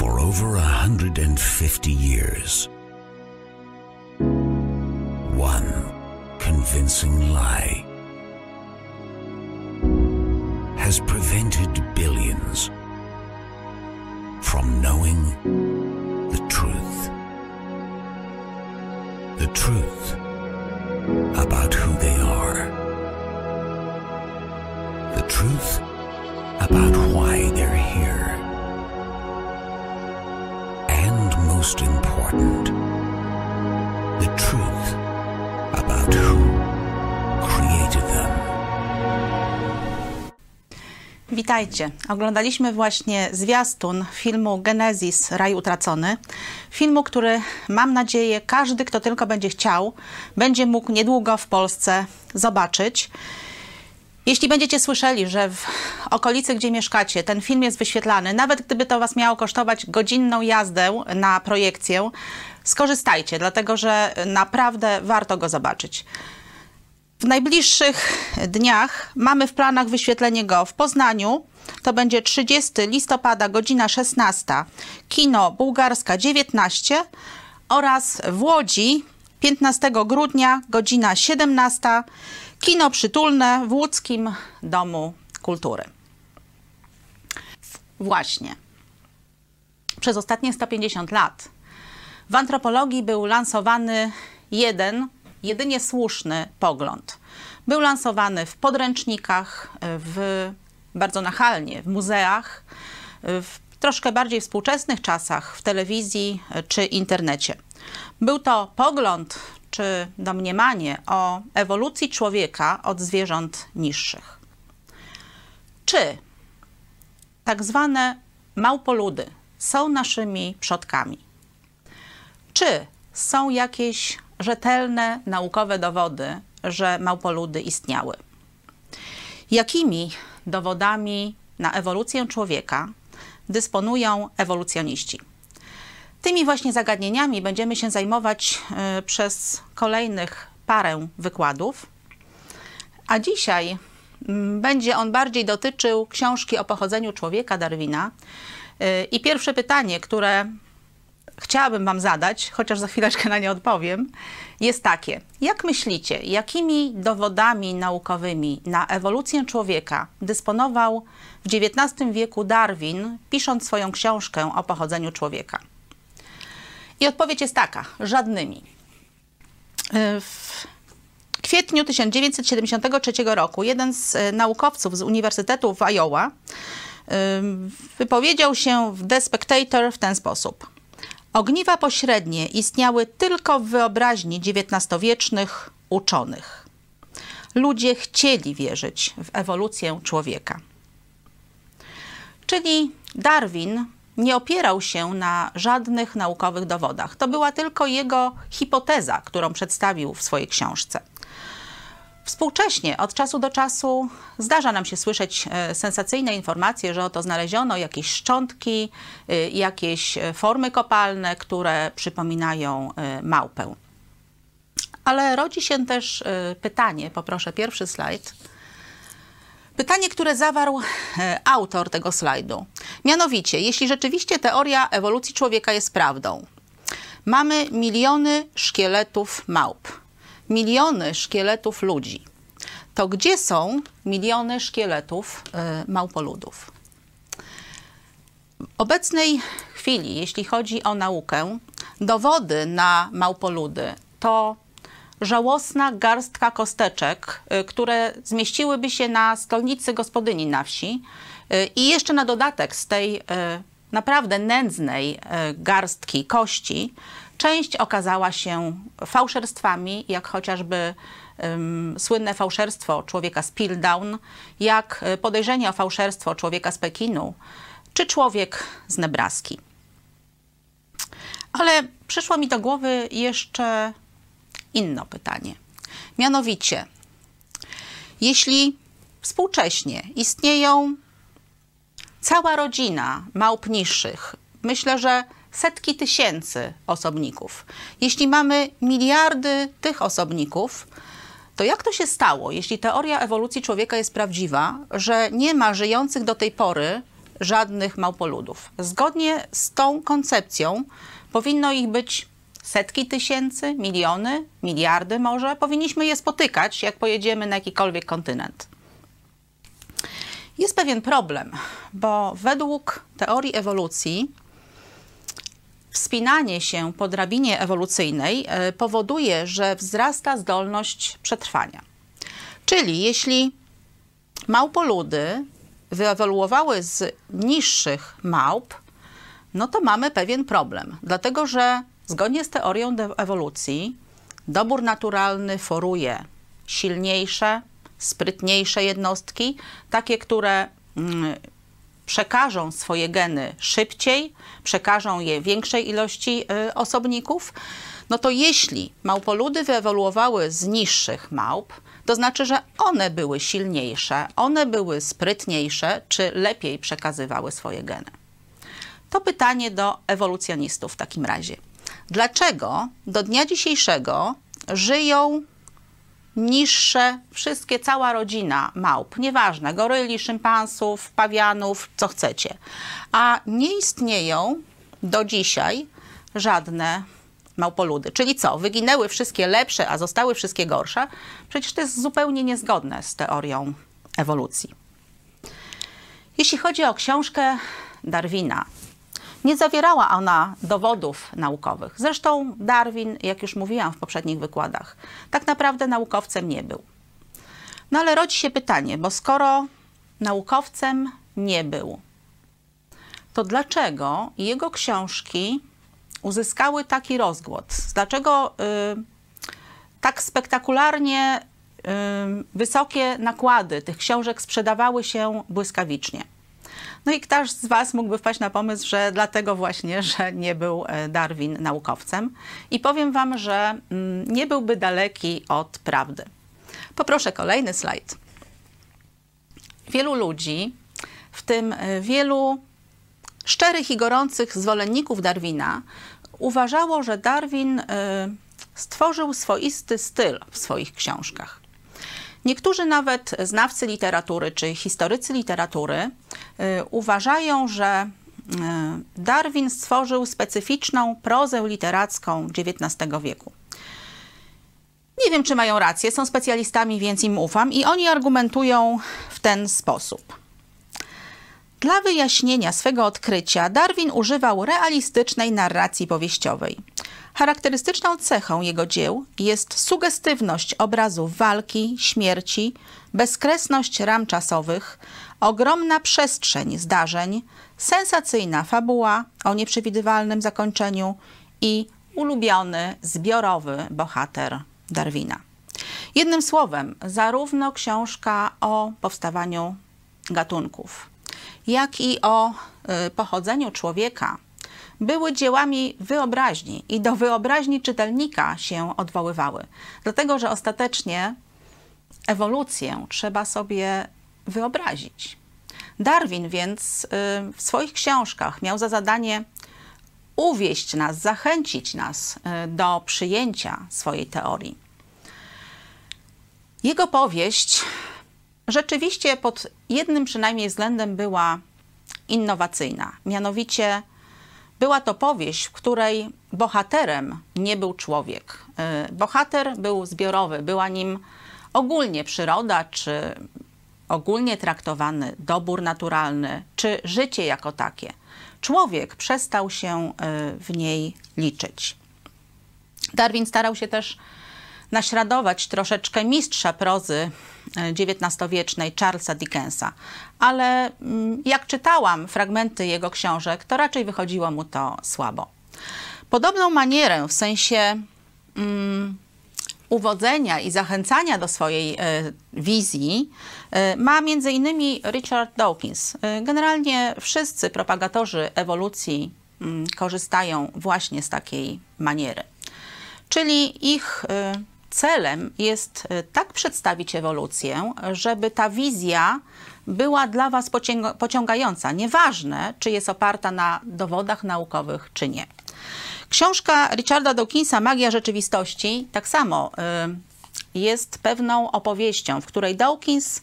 for over a 150 years. One convincing lie Witajcie. Oglądaliśmy właśnie zwiastun filmu Genezis Raj Utracony. Filmu, który mam nadzieję każdy, kto tylko będzie chciał, będzie mógł niedługo w Polsce zobaczyć. Jeśli będziecie słyszeli, że w okolicy, gdzie mieszkacie, ten film jest wyświetlany, nawet gdyby to Was miało kosztować godzinną jazdę na projekcję, skorzystajcie, dlatego że naprawdę warto go zobaczyć. W najbliższych dniach mamy w planach wyświetlenie go w Poznaniu. To będzie 30 listopada, godzina 16. Kino Bułgarska 19 oraz w Łodzi 15 grudnia, godzina 17. Kino Przytulne w Łódzkim Domu Kultury. Właśnie. Przez ostatnie 150 lat w antropologii był lansowany jeden, jedynie słuszny pogląd. Był lansowany w podręcznikach, w, bardzo nachalnie, w muzeach, w troszkę bardziej współczesnych czasach, w telewizji czy internecie. Był to pogląd czy domniemanie o ewolucji człowieka od zwierząt niższych. Czy tak zwane małpoludy są naszymi przodkami? Czy są jakieś rzetelne naukowe dowody, że małpoludy istniały? Jakimi dowodami na ewolucję człowieka dysponują ewolucjoniści? Tymi właśnie zagadnieniami będziemy się zajmować y, przez kolejnych parę wykładów. A dzisiaj mm, będzie on bardziej dotyczył książki o pochodzeniu człowieka Darwina. Y, I pierwsze pytanie, które chciałabym Wam zadać, chociaż za chwileczkę na nie odpowiem, jest takie: jak myślicie, jakimi dowodami naukowymi na ewolucję człowieka dysponował w XIX wieku Darwin, pisząc swoją książkę o pochodzeniu człowieka? I odpowiedź jest taka: żadnymi. W kwietniu 1973 roku jeden z naukowców z Uniwersytetu w Iowa wypowiedział się w The Spectator w ten sposób. Ogniwa pośrednie istniały tylko w wyobraźni XIX-wiecznych uczonych. Ludzie chcieli wierzyć w ewolucję człowieka. Czyli Darwin nie opierał się na żadnych naukowych dowodach. To była tylko jego hipoteza, którą przedstawił w swojej książce. Współcześnie, od czasu do czasu, zdarza nam się słyszeć sensacyjne informacje, że oto znaleziono jakieś szczątki, jakieś formy kopalne, które przypominają małpę. Ale rodzi się też pytanie, poproszę pierwszy slajd. Pytanie, które zawarł autor tego slajdu. Mianowicie, jeśli rzeczywiście teoria ewolucji człowieka jest prawdą, mamy miliony szkieletów małp miliony szkieletów ludzi, to gdzie są miliony szkieletów y, małpoludów? W obecnej chwili, jeśli chodzi o naukę, dowody na małpoludy to żałosna garstka kosteczek, y, które zmieściłyby się na stolnicy gospodyni na wsi y, i jeszcze na dodatek z tej naprawdę nędznej garstki kości Część okazała się fałszerstwami, jak chociażby um, słynne fałszerstwo człowieka z Piltdown, jak podejrzenie o fałszerstwo człowieka z Pekinu, czy człowiek z Nebraski. Ale przyszło mi do głowy jeszcze inne pytanie. Mianowicie, jeśli współcześnie istnieją cała rodzina małp niższych, myślę, że setki tysięcy osobników. Jeśli mamy miliardy tych osobników, to jak to się stało, jeśli teoria ewolucji człowieka jest prawdziwa, że nie ma żyjących do tej pory żadnych małpoludów. Zgodnie z tą koncepcją powinno ich być setki tysięcy, miliony, miliardy może. Powinniśmy je spotykać, jak pojedziemy na jakikolwiek kontynent. Jest pewien problem, bo według teorii ewolucji wspinanie się po drabinie ewolucyjnej e, powoduje, że wzrasta zdolność przetrwania. Czyli jeśli małpoludy wyewoluowały z niższych małp, no to mamy pewien problem, dlatego że zgodnie z teorią ewolucji dobór naturalny foruje silniejsze, sprytniejsze jednostki, takie, które mm, przekażą swoje geny szybciej, przekażą je większej ilości y, osobników, no to jeśli małpoludy wyewoluowały z niższych małp, to znaczy, że one były silniejsze, one były sprytniejsze, czy lepiej przekazywały swoje geny. To pytanie do ewolucjonistów w takim razie. Dlaczego do dnia dzisiejszego żyją niższe, wszystkie, cała rodzina małp, nieważne, goryli, szympansów, pawianów, co chcecie. A nie istnieją do dzisiaj żadne małpoludy. Czyli co? Wyginęły wszystkie lepsze, a zostały wszystkie gorsze? Przecież to jest zupełnie niezgodne z teorią ewolucji. Jeśli chodzi o książkę Darwina, nie zawierała ona dowodów naukowych. Zresztą Darwin, jak już mówiłam w poprzednich wykładach, tak naprawdę naukowcem nie był. No ale rodzi się pytanie, bo skoro naukowcem nie był, to dlaczego jego książki uzyskały taki rozgłos? Dlaczego y, tak spektakularnie y, wysokie nakłady tych książek sprzedawały się błyskawicznie? No i ktoś z Was mógłby wpaść na pomysł, że dlatego właśnie, że nie był e, Darwin naukowcem. I powiem Wam, że mm, nie byłby daleki od prawdy. Poproszę kolejny slajd. Wielu ludzi, w tym e, wielu szczerych i gorących zwolenników Darwina, uważało, że Darwin e, stworzył swoisty styl w swoich książkach. Niektórzy nawet znawcy literatury czy historycy literatury y, uważają, że y, Darwin stworzył specyficzną prozę literacką XIX wieku. Nie wiem, czy mają rację, są specjalistami, więc im ufam i oni argumentują w ten sposób. Dla wyjaśnienia swego odkrycia Darwin używał realistycznej narracji powieściowej. Charakterystyczną cechą jego dzieł jest sugestywność obrazów walki, śmierci, bezkresność ram czasowych, ogromna przestrzeń zdarzeń, sensacyjna fabuła o nieprzewidywalnym zakończeniu i ulubiony, zbiorowy bohater Darwina. Jednym słowem, zarówno książka o powstawaniu gatunków, jak i o y, pochodzeniu człowieka były dziełami wyobraźni i do wyobraźni czytelnika się odwoływały. Dlatego, że ostatecznie ewolucję trzeba sobie wyobrazić. Darwin więc y, w swoich książkach miał za zadanie uwieść nas, zachęcić nas y, do przyjęcia swojej teorii. Jego powieść rzeczywiście pod jednym przynajmniej względem była innowacyjna. Mianowicie była to powieść, w której bohaterem nie był człowiek. Y, bohater był zbiorowy, była nim ogólnie przyroda, czy ogólnie traktowany dobór naturalny, czy życie jako takie. Człowiek przestał się y, w niej liczyć. Darwin starał się też naśladować troszeczkę mistrza prozy XIX-wiecznej Charlesa Dickensa, ale mm, jak czytałam fragmenty jego książek, to raczej wychodziło mu to słabo. Podobną manierę w sensie um, uwodzenia i zachęcania do swojej e, wizji e, ma m.in. Richard Dawkins. E, generalnie wszyscy propagatorzy ewolucji mm, korzystają właśnie z takiej maniery. Czyli ich e, celem jest e, tak przedstawić ewolucję, żeby ta wizja była dla Was pociągająca. Nieważne, czy jest oparta na dowodach naukowych, czy nie. Książka Richarda Dawkinsa Magia rzeczywistości tak samo y, jest pewną opowieścią, w której Dawkins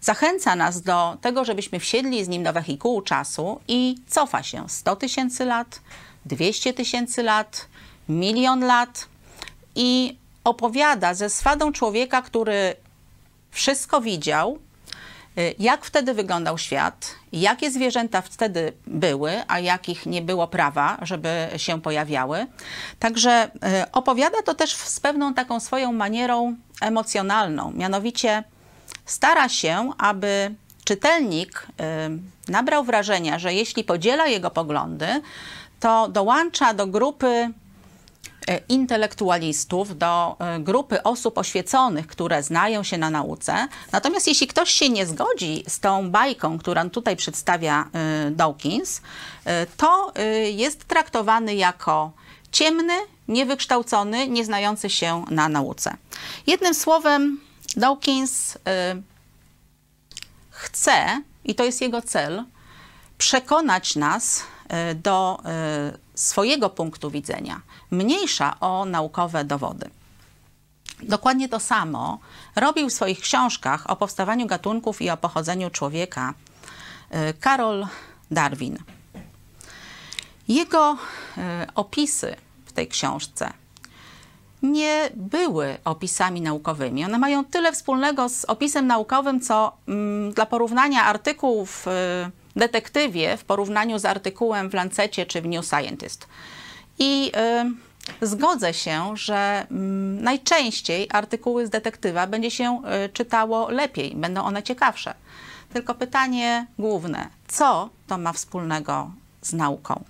zachęca nas do tego, żebyśmy wsiedli z nim do wehikułu czasu i cofa się 100 tysięcy lat, 200 tysięcy lat, milion lat i opowiada ze swadą człowieka, który wszystko widział, y, jak wtedy wyglądał świat, jakie zwierzęta wtedy były, a jakich nie było prawa, żeby się pojawiały. Także y, opowiada to też z pewną taką swoją manierą emocjonalną. Mianowicie stara się, aby czytelnik y, nabrał wrażenia, że jeśli podziela jego poglądy, to dołącza do grupy intelektualistów, do e, grupy osób oświeconych, które znają się na nauce. Natomiast jeśli ktoś się nie zgodzi z tą bajką, którą tutaj przedstawia e, Dawkins, to jest traktowany jako ciemny, niewykształcony, nieznający się na nauce. Jednym słowem, Dawkins chce, i to jest jego cel, przekonać nas do swojego punktu widzenia, mniejsza o naukowe dowody. Dokładnie to samo robił w swoich książkach o powstawaniu gatunków i o pochodzeniu człowieka y, Karol Darwin. Jego y, opisy w tej książce nie były opisami naukowymi. One mają tyle wspólnego z opisem naukowym, co mm, dla porównania artykułów w detektywie w porównaniu z artykułem w Lancecie czy w New Scientist. I y, zgodzę się, że y, najczęściej artykuły z detektywa będzie się y, czytało lepiej, będą one ciekawsze. Tylko pytanie główne, co to ma wspólnego z nauką?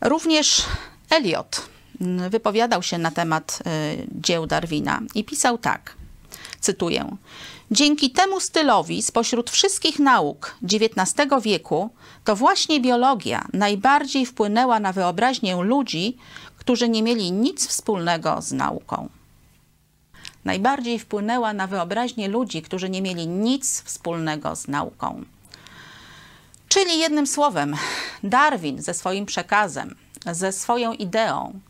Również Eliot mm, wypowiadał się na temat y, dzieł Darwina i pisał tak, cytuję, Dzięki temu stylowi spośród wszystkich nauk XIX wieku to właśnie biologia najbardziej wpłynęła na wyobraźnię ludzi, którzy nie mieli nic wspólnego z nauką. Najbardziej wpłynęła na wyobraźnię ludzi, którzy nie mieli nic wspólnego z nauką. Czyli jednym słowem, Darwin ze swoim przekazem, ze swoją ideą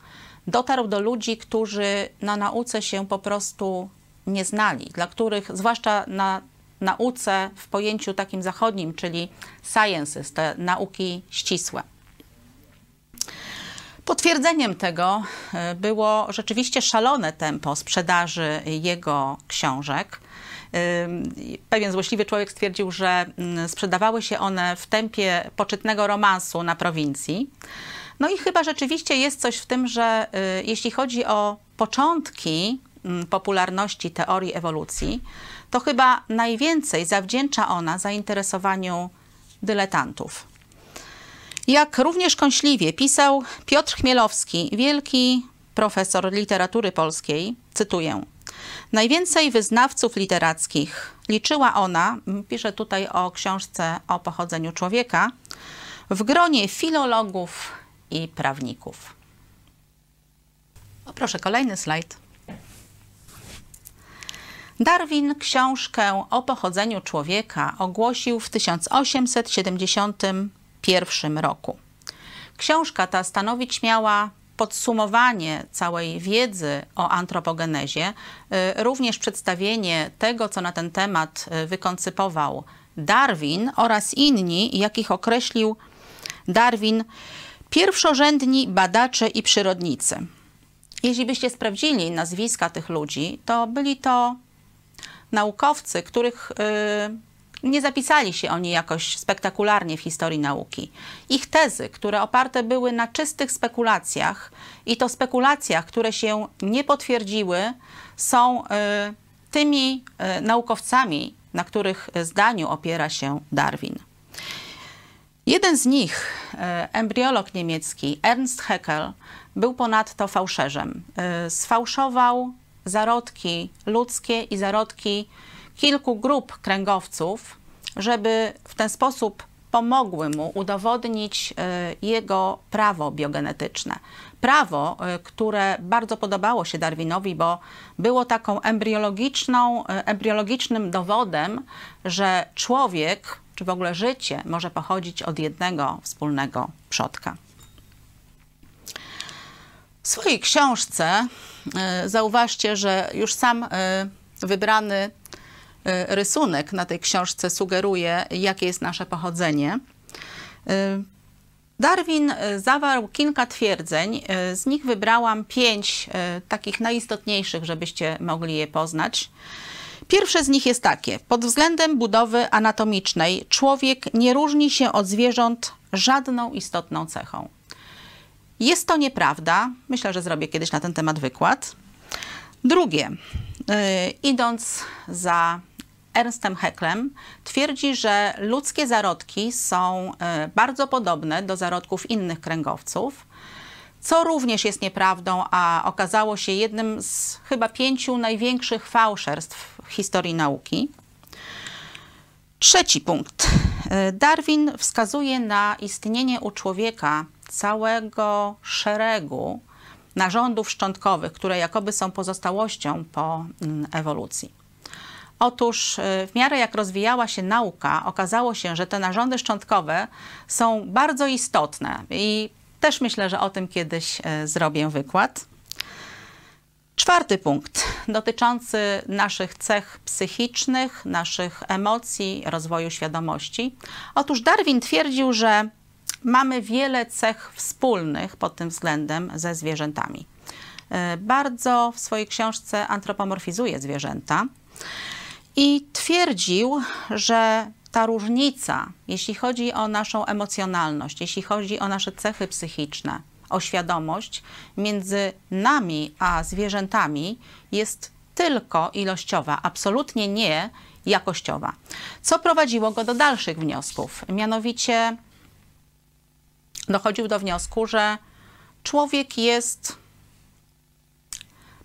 dotarł do ludzi, którzy na nauce się po prostu nie znali, dla których, zwłaszcza na nauce w pojęciu takim zachodnim, czyli sciences, te nauki ścisłe. Potwierdzeniem tego e, było rzeczywiście szalone tempo sprzedaży jego książek. Pewien złośliwy człowiek stwierdził, że mm, sprzedawały się one w tempie poczytnego romansu na prowincji. No i chyba rzeczywiście jest coś w tym, że e, jeśli chodzi o początki popularności teorii ewolucji, to chyba najwięcej zawdzięcza ona zainteresowaniu dyletantów. Jak również kąśliwie pisał Piotr Chmielowski, wielki profesor literatury polskiej, cytuję: Najwięcej wyznawców literackich liczyła ona, pisze tutaj o książce o pochodzeniu człowieka, w gronie filologów i prawników. O, proszę, kolejny slajd. Darwin książkę o pochodzeniu człowieka ogłosił w 1871 roku. Książka ta stanowić miała podsumowanie całej wiedzy o antropogenezie, y, również przedstawienie tego, co na ten temat y, wykoncypował Darwin oraz inni, jakich określił Darwin, pierwszorzędni badacze i przyrodnicy. Jeśli byście sprawdzili nazwiska tych ludzi, to byli to naukowcy, których y, nie zapisali się oni jakoś spektakularnie w historii nauki. Ich tezy, które oparte były na czystych spekulacjach i to spekulacjach, które się nie potwierdziły, są y, tymi y, naukowcami, na których zdaniu opiera się Darwin. Jeden z nich, embriolog niemiecki Ernst Haeckel, był ponadto fałszerzem. Sfałszował zarodki ludzkie i zarodki kilku grup kręgowców, żeby w ten sposób pomogły mu udowodnić e, jego prawo biogenetyczne. Prawo, e, które bardzo podobało się Darwinowi, bo było taką embriologiczną, e, embriologicznym dowodem, że człowiek, czy w ogóle życie może pochodzić od jednego wspólnego przodka. W swojej książce e, zauważcie, że już sam e, wybrany rysunek na tej książce sugeruje, jakie jest nasze pochodzenie. Darwin zawarł kilka twierdzeń, z nich wybrałam pięć takich najistotniejszych, żebyście mogli je poznać. Pierwsze z nich jest takie: pod względem budowy anatomicznej człowiek nie różni się od zwierząt żadną istotną cechą. Jest to nieprawda. Myślę, że zrobię kiedyś na ten temat wykład. Drugie, yy, idąc za Ernstem Hecklem, twierdzi, że ludzkie zarodki są yy, bardzo podobne do zarodków innych kręgowców, co również jest nieprawdą, a okazało się jednym z chyba pięciu największych fałszerstw w historii nauki. Trzeci punkt. Yy, Darwin wskazuje na istnienie u człowieka całego szeregu narządów szczątkowych, które jakoby są pozostałością po mm, ewolucji. Otóż y, w miarę jak rozwijała się nauka, okazało się, że te narządy szczątkowe są bardzo istotne i też myślę, że o tym kiedyś y, zrobię wykład. Czwarty punkt dotyczący naszych cech psychicznych, naszych emocji, rozwoju świadomości. Otóż Darwin twierdził, że mamy wiele cech wspólnych pod tym względem ze zwierzętami. E, bardzo w swojej książce antropomorfizuje zwierzęta i twierdził, że ta różnica, jeśli chodzi o naszą emocjonalność, jeśli chodzi o nasze cechy psychiczne, o świadomość między nami a zwierzętami jest tylko ilościowa, absolutnie nie jakościowa. Co prowadziło go do dalszych wniosków, mianowicie dochodził do wniosku, że człowiek jest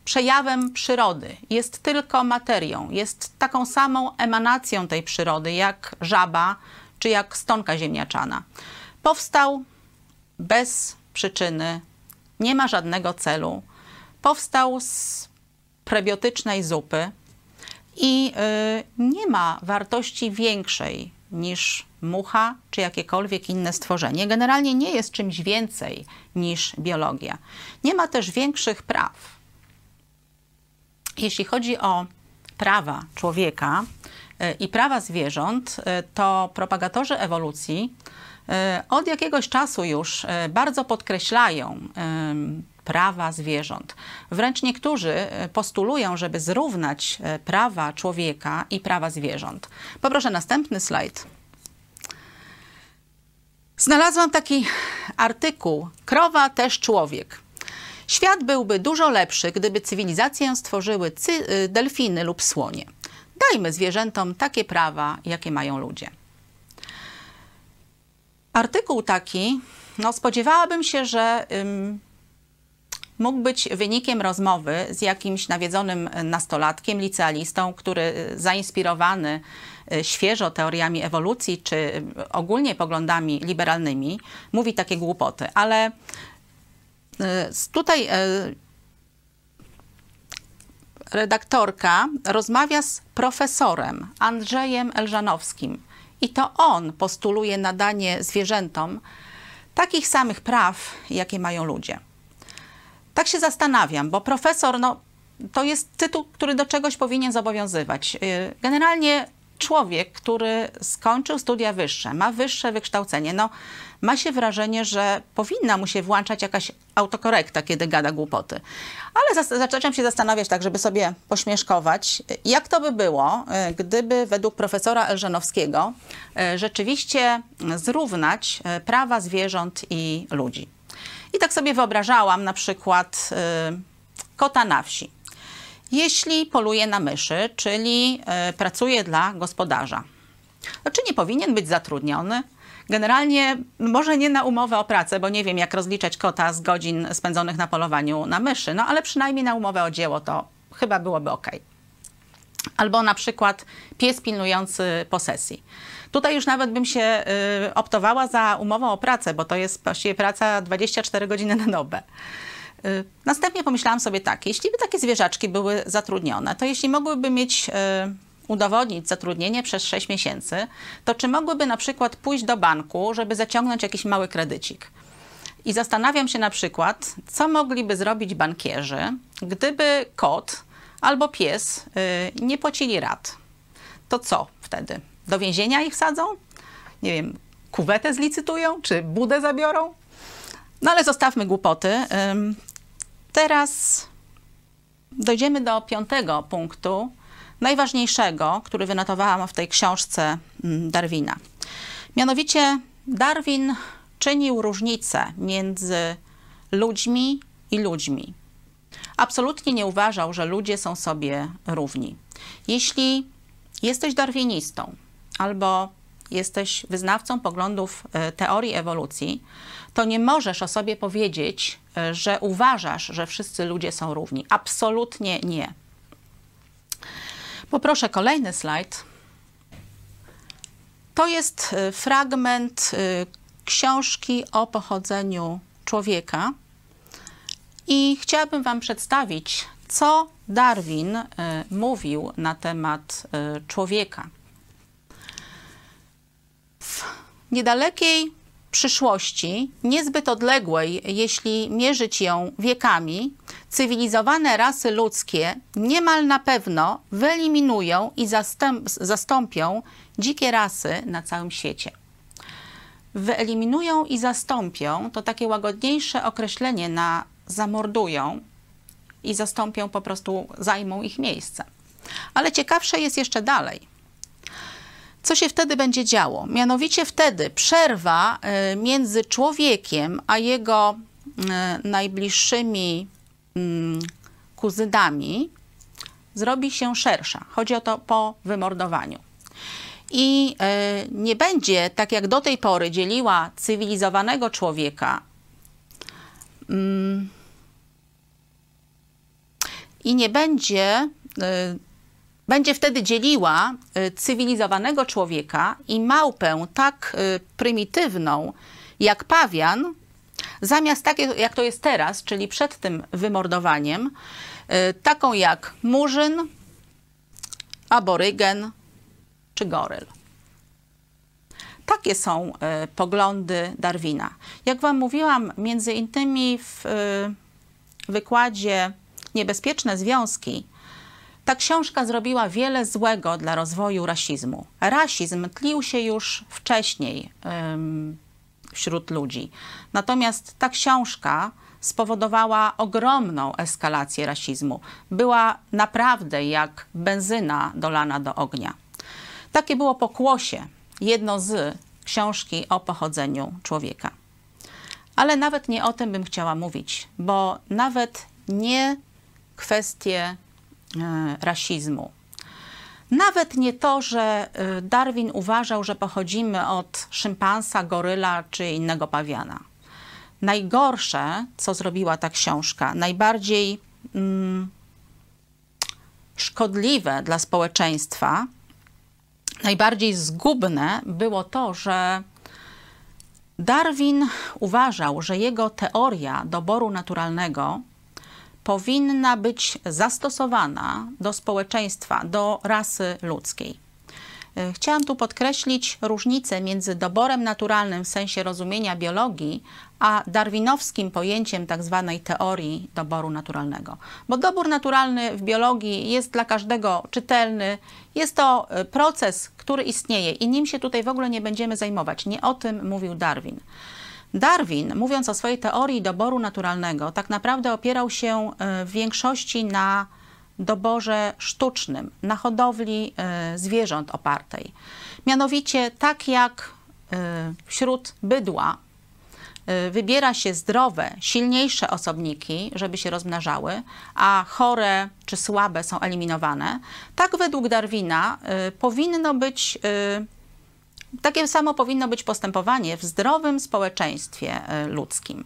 przejawem przyrody, jest tylko materią, jest taką samą emanacją tej przyrody jak żaba czy jak stonka ziemniaczana. Powstał bez przyczyny, nie ma żadnego celu. Powstał z prebiotycznej zupy i yy, nie ma wartości większej niż mucha czy jakiekolwiek inne stworzenie. Generalnie nie jest czymś więcej niż biologia. Nie ma też większych praw. Jeśli chodzi o prawa człowieka e, i prawa zwierząt, e, to propagatorzy ewolucji od jakiegoś czasu już bardzo podkreślają prawa zwierząt. Wręcz niektórzy postulują, żeby zrównać prawa człowieka i prawa zwierząt. Poproszę następny slajd. Znalazłam taki artykuł Krowa też człowiek. Świat byłby dużo lepszy, gdyby cywilizację stworzyły delfiny lub słonie. Dajmy zwierzętom takie prawa, jakie mają ludzie. Artykuł taki, no spodziewałabym się, że ym, mógł być wynikiem rozmowy z jakimś nawiedzonym nastolatkiem, licealistą, który y, zainspirowany y, świeżo teoriami ewolucji czy y, ogólnie poglądami liberalnymi mówi takie głupoty. Ale tutaj redaktorka rozmawia z profesorem Andrzejem Elżanowskim i to on postuluje nadanie zwierzętom takich samych praw, jakie mają ludzie. Tak się zastanawiam, bo profesor, no, to jest tytuł, który do czegoś powinien zobowiązywać. Y, generalnie człowiek, który skończył studia wyższe, ma wyższe wykształcenie, no, ma się wrażenie, że powinna mu się włączać jakaś autokorekta, kiedy gada głupoty. Ale zaczęłam się zastanawiać tak, żeby sobie pośmieszkować, jak to by było, y, gdyby według profesora Elżanowskiego y, rzeczywiście zrównać prawa zwierząt i ludzi. I tak sobie wyobrażałam na przykład kota na wsi. Jeśli poluje na myszy, czyli y, pracuje dla gospodarza, to czy nie powinien być zatrudniony? Generalnie może nie na umowę o pracę, bo nie wiem jak rozliczać kota z godzin spędzonych na polowaniu na myszy, no ale przynajmniej na umowę o dzieło to chyba byłoby ok. Albo na przykład pies pilnujący posesji. Tutaj już nawet bym się y, optowała za umową o pracę, bo to jest właściwie praca 24 godziny na dobę. Y, następnie pomyślałam sobie tak, jeśli by takie zwierzaczki były zatrudnione, to jeśli mogłyby mieć y, udowodnić zatrudnienie przez 6 miesięcy, to czy mogłyby na przykład pójść do banku, żeby zaciągnąć jakiś mały kredycik? I zastanawiam się na przykład, co mogliby zrobić bankierzy, gdyby kot albo pies nie płacili rat. to co wtedy? Do więzienia ich wsadzą? Nie wiem, kuwetę zlicytują? Czy budę zabiorą? No ale zostawmy głupoty. Teraz dojdziemy do piątego punktu, najważniejszego, który wynotowałam w tej książce mm, Darwina. Mianowicie Darwin czynił różnicę między ludźmi i ludźmi. Absolutnie nie uważał, że ludzie są sobie równi. Jeśli jesteś darwinistą albo jesteś wyznawcą poglądów e, teorii ewolucji, to nie możesz o sobie powiedzieć, e, że uważasz, że wszyscy ludzie są równi. Absolutnie nie. Poproszę kolejny slajd. To jest e, fragment książki o pochodzeniu człowieka. I chciałabym Wam przedstawić, co Darwin mówił na temat człowieka niedalekiej przyszłości, niezbyt odległej, jeśli mierzyć ją wiekami, cywilizowane rasy ludzkie niemal na pewno wyeliminują i zastąpią dzikie rasy na całym świecie. Wyeliminują i zastąpią to takie łagodniejsze określenie na zamordują i zastąpią po prostu, zajmą ich miejsce. Ale ciekawsze jest jeszcze dalej co się wtedy będzie działo? Mianowicie wtedy przerwa e, między człowiekiem a jego e, najbliższymi mm, kuzynami zrobi się szersza. Chodzi o to po wymordowaniu. I e, nie będzie, tak jak do tej pory dzieliła cywilizowanego człowieka, mm, i nie będzie będzie wtedy dzieliła y, cywilizowanego człowieka i małpę tak y, prymitywną jak pawian, zamiast takiej, jak to jest teraz, czyli przed tym wymordowaniem, y, taką jak murzyn, aborygen czy goryl. Takie są poglądy Darwina. Jak Wam mówiłam, między innymi w wykładzie Niebezpieczne Związki ta książka zrobiła wiele złego dla rozwoju rasizmu. Rasizm tlił się już wcześniej ym, wśród ludzi. Natomiast ta książka spowodowała ogromną eskalację rasizmu. Była naprawdę jak benzyna dolana do ognia. Takie było pokłosie, jedno z książki o pochodzeniu człowieka. Ale nawet nie o tym bym chciała mówić, bo nawet nie kwestie rasizmu. Nawet nie to, że e, Darwin uważał, że pochodzimy od szympansa, goryla czy innego pawiana. Najgorsze, co zrobiła ta książka, najbardziej mm, szkodliwe dla społeczeństwa, najbardziej zgubne było to, że Darwin uważał, że jego teoria doboru naturalnego powinna być zastosowana do społeczeństwa, do rasy ludzkiej. E, chciałam tu podkreślić różnicę między doborem naturalnym w sensie rozumienia biologii, a darwinowskim pojęciem. Tak teorii doboru naturalnego. Bo dobór naturalny w biologii jest dla każdego czytelny, jest to e, proces, który istnieje i nim się tutaj w ogóle nie będziemy zajmować. Nie o tym mówił Darwin. Darwin, mówiąc o swojej teorii doboru naturalnego, tak naprawdę opierał się e, w większości na doborze sztucznym, na hodowli e, zwierząt opartej. Mianowicie, tak jak e, wśród bydła wybiera się zdrowe, silniejsze osobniki, żeby się rozmnażały, a chore czy słabe są eliminowane, tak według Darwina powinno być takie samo powinno być postępowanie w zdrowym społeczeństwie e, ludzkim.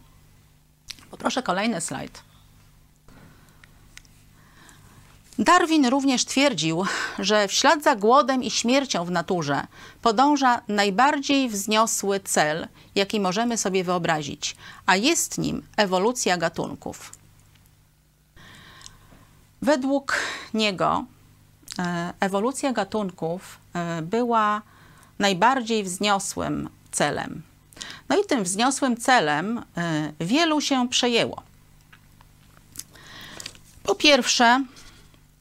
Poproszę kolejny slajd. Darwin również twierdził, że w ślad za głodem i śmiercią w naturze podąża najbardziej wzniosły cel, jaki możemy sobie wyobrazić, a jest nim ewolucja gatunków. Według niego e, ewolucja gatunków e, była najbardziej wzniosłym celem. No i tym wzniosłym celem y, wielu się przejęło. Po pierwsze,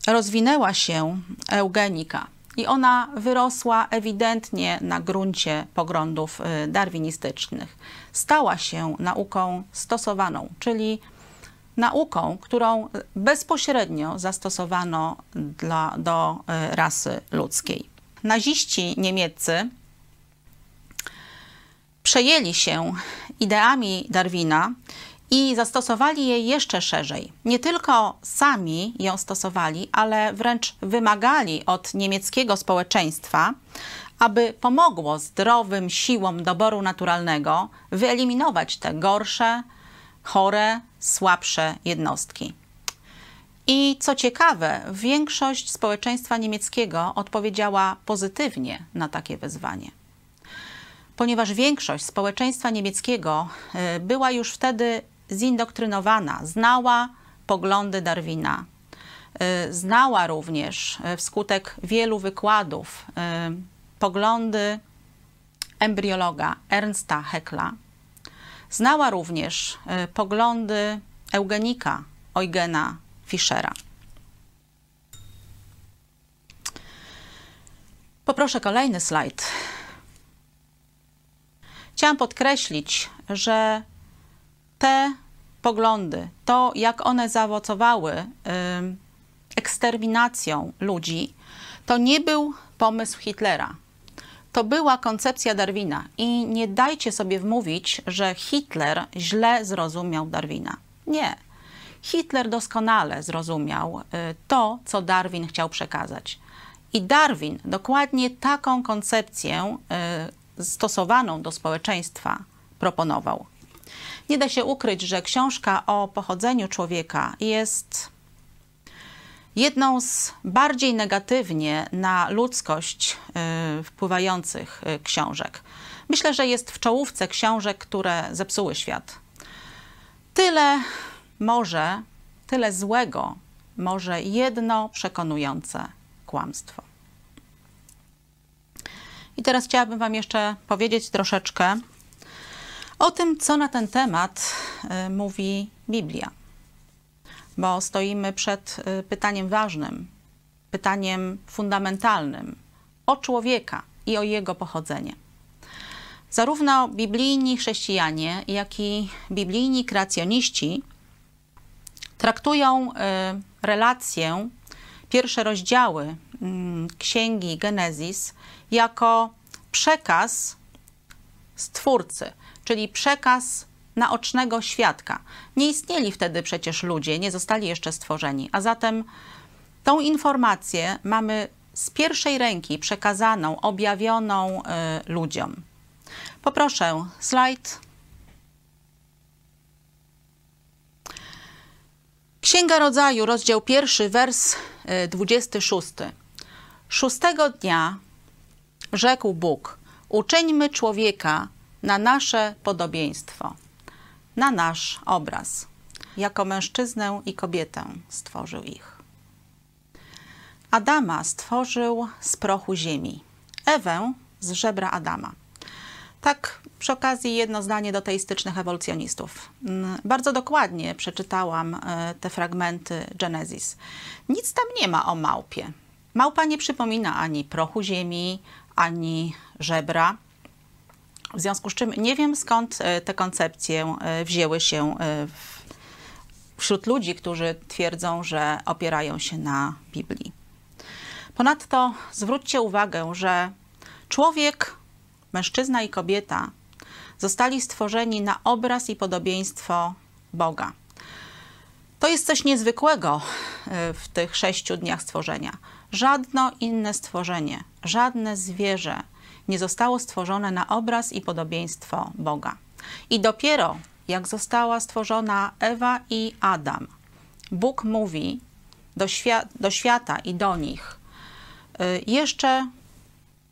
rozwinęła się eugenika. i ona wyrosła ewidentnie na gruncie poglądów y, darwinistycznych. Stała się nauką stosowaną, czyli nauką, którą bezpośrednio zastosowano dla, do y, rasy ludzkiej. Naziści niemieccy przejęli się ideami Darwina i zastosowali je jeszcze szerzej. Nie tylko sami ją stosowali, ale wręcz wymagali od niemieckiego społeczeństwa, aby pomogło zdrowym siłom doboru naturalnego wyeliminować te gorsze, chore, słabsze jednostki. I co ciekawe, większość społeczeństwa niemieckiego odpowiedziała pozytywnie na takie wyzwanie. Ponieważ większość społeczeństwa niemieckiego y, była już wtedy zindoktrynowana, znała poglądy Darwina. Y, znała również y, wskutek wielu wykładów poglądy embriologa Ernsta Haeckel'a. Znała również poglądy eugenika Eugena Fischera. Poproszę kolejny slajd. Chciałam podkreślić, że te poglądy, to jak one zaowocowały eksterminacją ludzi, to nie był pomysł Hitlera. To była koncepcja Darwina i nie dajcie sobie wmówić, że Hitler źle zrozumiał Darwina. Nie. Hitler doskonale zrozumiał y, to, co Darwin chciał przekazać. I Darwin dokładnie taką koncepcję y, stosowaną do społeczeństwa proponował. Nie da się ukryć, że książka o pochodzeniu człowieka jest jedną z bardziej negatywnie na ludzkość y, wpływających książek. Myślę, że jest w czołówce książek, które zepsuły świat. Tyle może tyle złego, może jedno przekonujące kłamstwo. I teraz chciałabym Wam jeszcze powiedzieć troszeczkę o tym, co na ten temat y, mówi Biblia. Bo stoimy przed y, pytaniem ważnym, pytaniem fundamentalnym o człowieka i o jego pochodzenie. Zarówno biblijni chrześcijanie, jak i biblijni kreacjoniści traktują y, relację, pierwsze rozdziały mm, księgi Genezis jako przekaz Stwórcy, czyli przekaz naocznego świadka. Nie istnieli wtedy przecież ludzie, nie zostali jeszcze stworzeni, a zatem tą informację mamy z pierwszej ręki przekazaną, objawioną y, ludziom. Poproszę slajd. Księga Rodzaju, rozdział pierwszy, wers 26. E, Szóstego dnia rzekł Bóg: Uczyńmy człowieka na nasze podobieństwo, na nasz obraz. Jako mężczyznę i kobietę stworzył ich. Adama stworzył z prochu ziemi, Ewę z żebra Adama. Tak przy okazji jedno zdanie do teistycznych ewolucjonistów. Mm, bardzo dokładnie przeczytałam e, te fragmenty Genesis. Nic tam nie ma o małpie. Małpa nie przypomina ani prochu ziemi, ani żebra. W związku z czym nie wiem skąd e, te koncepcje e, wzięły się wśród ludzi, którzy twierdzą, że opierają się na Biblii. Ponadto zwróćcie uwagę, że człowiek mężczyzna i kobieta zostali stworzeni na obraz i podobieństwo Boga. To jest coś niezwykłego e, w tych sześciu dniach stworzenia. Żadne inne stworzenie, żadne zwierzę nie zostało stworzone na obraz i podobieństwo Boga. I dopiero jak została stworzona Ewa i Adam, Bóg mówi do, świat, do świata i do nich e, jeszcze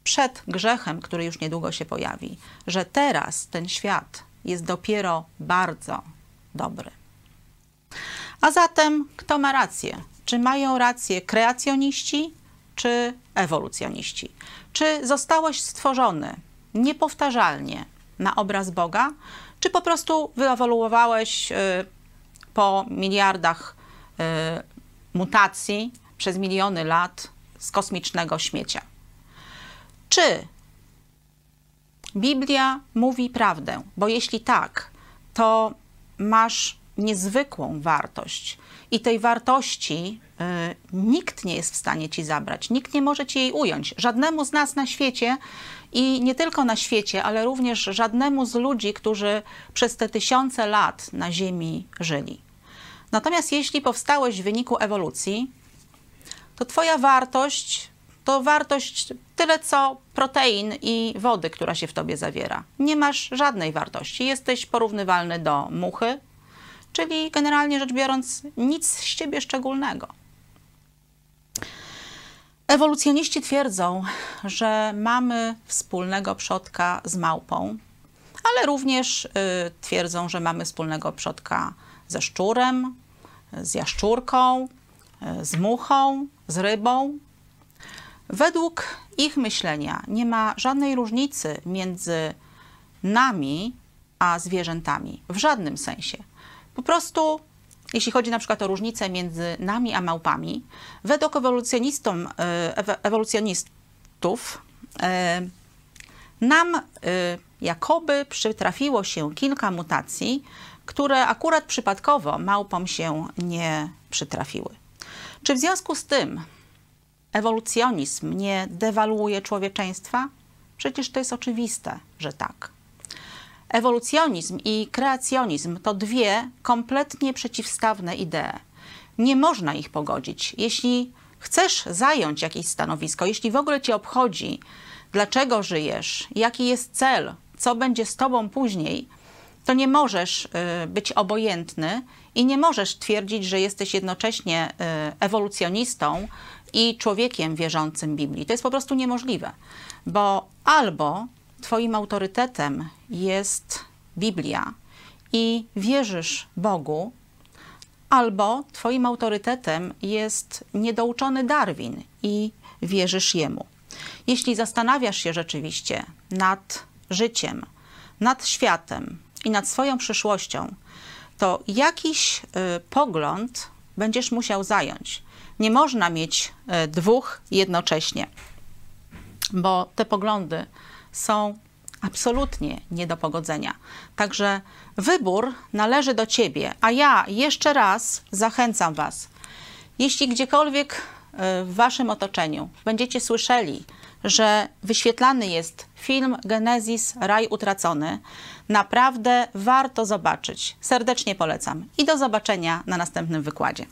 przed grzechem, który już niedługo się pojawi, że teraz ten świat jest dopiero bardzo dobry. A zatem kto ma rację? Czy mają rację kreacjoniści, czy ewolucjoniści? Czy zostałeś stworzony niepowtarzalnie na obraz Boga, czy po prostu wyewoluowałeś y, po miliardach y, mutacji przez miliony lat z kosmicznego śmiecia? Czy Biblia mówi prawdę? Bo jeśli tak, to masz niezwykłą wartość i tej wartości y, nikt nie jest w stanie ci zabrać, nikt nie może ci jej ująć. Żadnemu z nas na świecie i nie tylko na świecie, ale również żadnemu z ludzi, którzy przez te tysiące lat na Ziemi żyli. Natomiast jeśli powstałeś w wyniku ewolucji, to Twoja wartość to wartość tyle co protein i wody, która się w tobie zawiera. Nie masz żadnej wartości. Jesteś porównywalny do muchy, czyli generalnie rzecz biorąc, nic z ciebie szczególnego. Ewolucjoniści twierdzą, że mamy wspólnego przodka z małpą, ale również y, twierdzą, że mamy wspólnego przodka ze szczurem, z jaszczurką, y, z muchą, z rybą. Według ich myślenia nie ma żadnej różnicy między nami a zwierzętami w żadnym sensie. Po prostu, jeśli chodzi na przykład o różnicę między nami a małpami, według ewolucjonistom, e, ewolucjonistów e, nam e, jakoby przytrafiło się kilka mutacji, które akurat przypadkowo małpom się nie przytrafiły. Czy w związku z tym ewolucjonizm nie dewaluuje człowieczeństwa? Przecież to jest oczywiste, że tak. Ewolucjonizm i kreacjonizm to dwie kompletnie przeciwstawne idee. Nie można ich pogodzić. Jeśli chcesz zająć jakieś stanowisko, jeśli w ogóle cię obchodzi, dlaczego żyjesz, jaki jest cel, co będzie z tobą później, to nie możesz y, być obojętny i nie możesz twierdzić, że jesteś jednocześnie y, ewolucjonistą i człowiekiem wierzącym Biblii. To jest po prostu niemożliwe, bo albo Twoim autorytetem jest Biblia i wierzysz Bogu, albo Twoim autorytetem jest niedouczony Darwin i wierzysz jemu. Jeśli zastanawiasz się rzeczywiście nad życiem, nad światem i nad swoją przyszłością, to jakiś y, pogląd będziesz musiał zająć. Nie można mieć y, dwóch jednocześnie, bo te poglądy są absolutnie nie do pogodzenia. Także wybór należy do Ciebie, a ja jeszcze raz zachęcam Was. Jeśli gdziekolwiek e, w Waszym otoczeniu będziecie słyszeli, że wyświetlany jest film Genezis Raj Utracony, naprawdę warto zobaczyć. Serdecznie polecam i do zobaczenia na następnym wykładzie.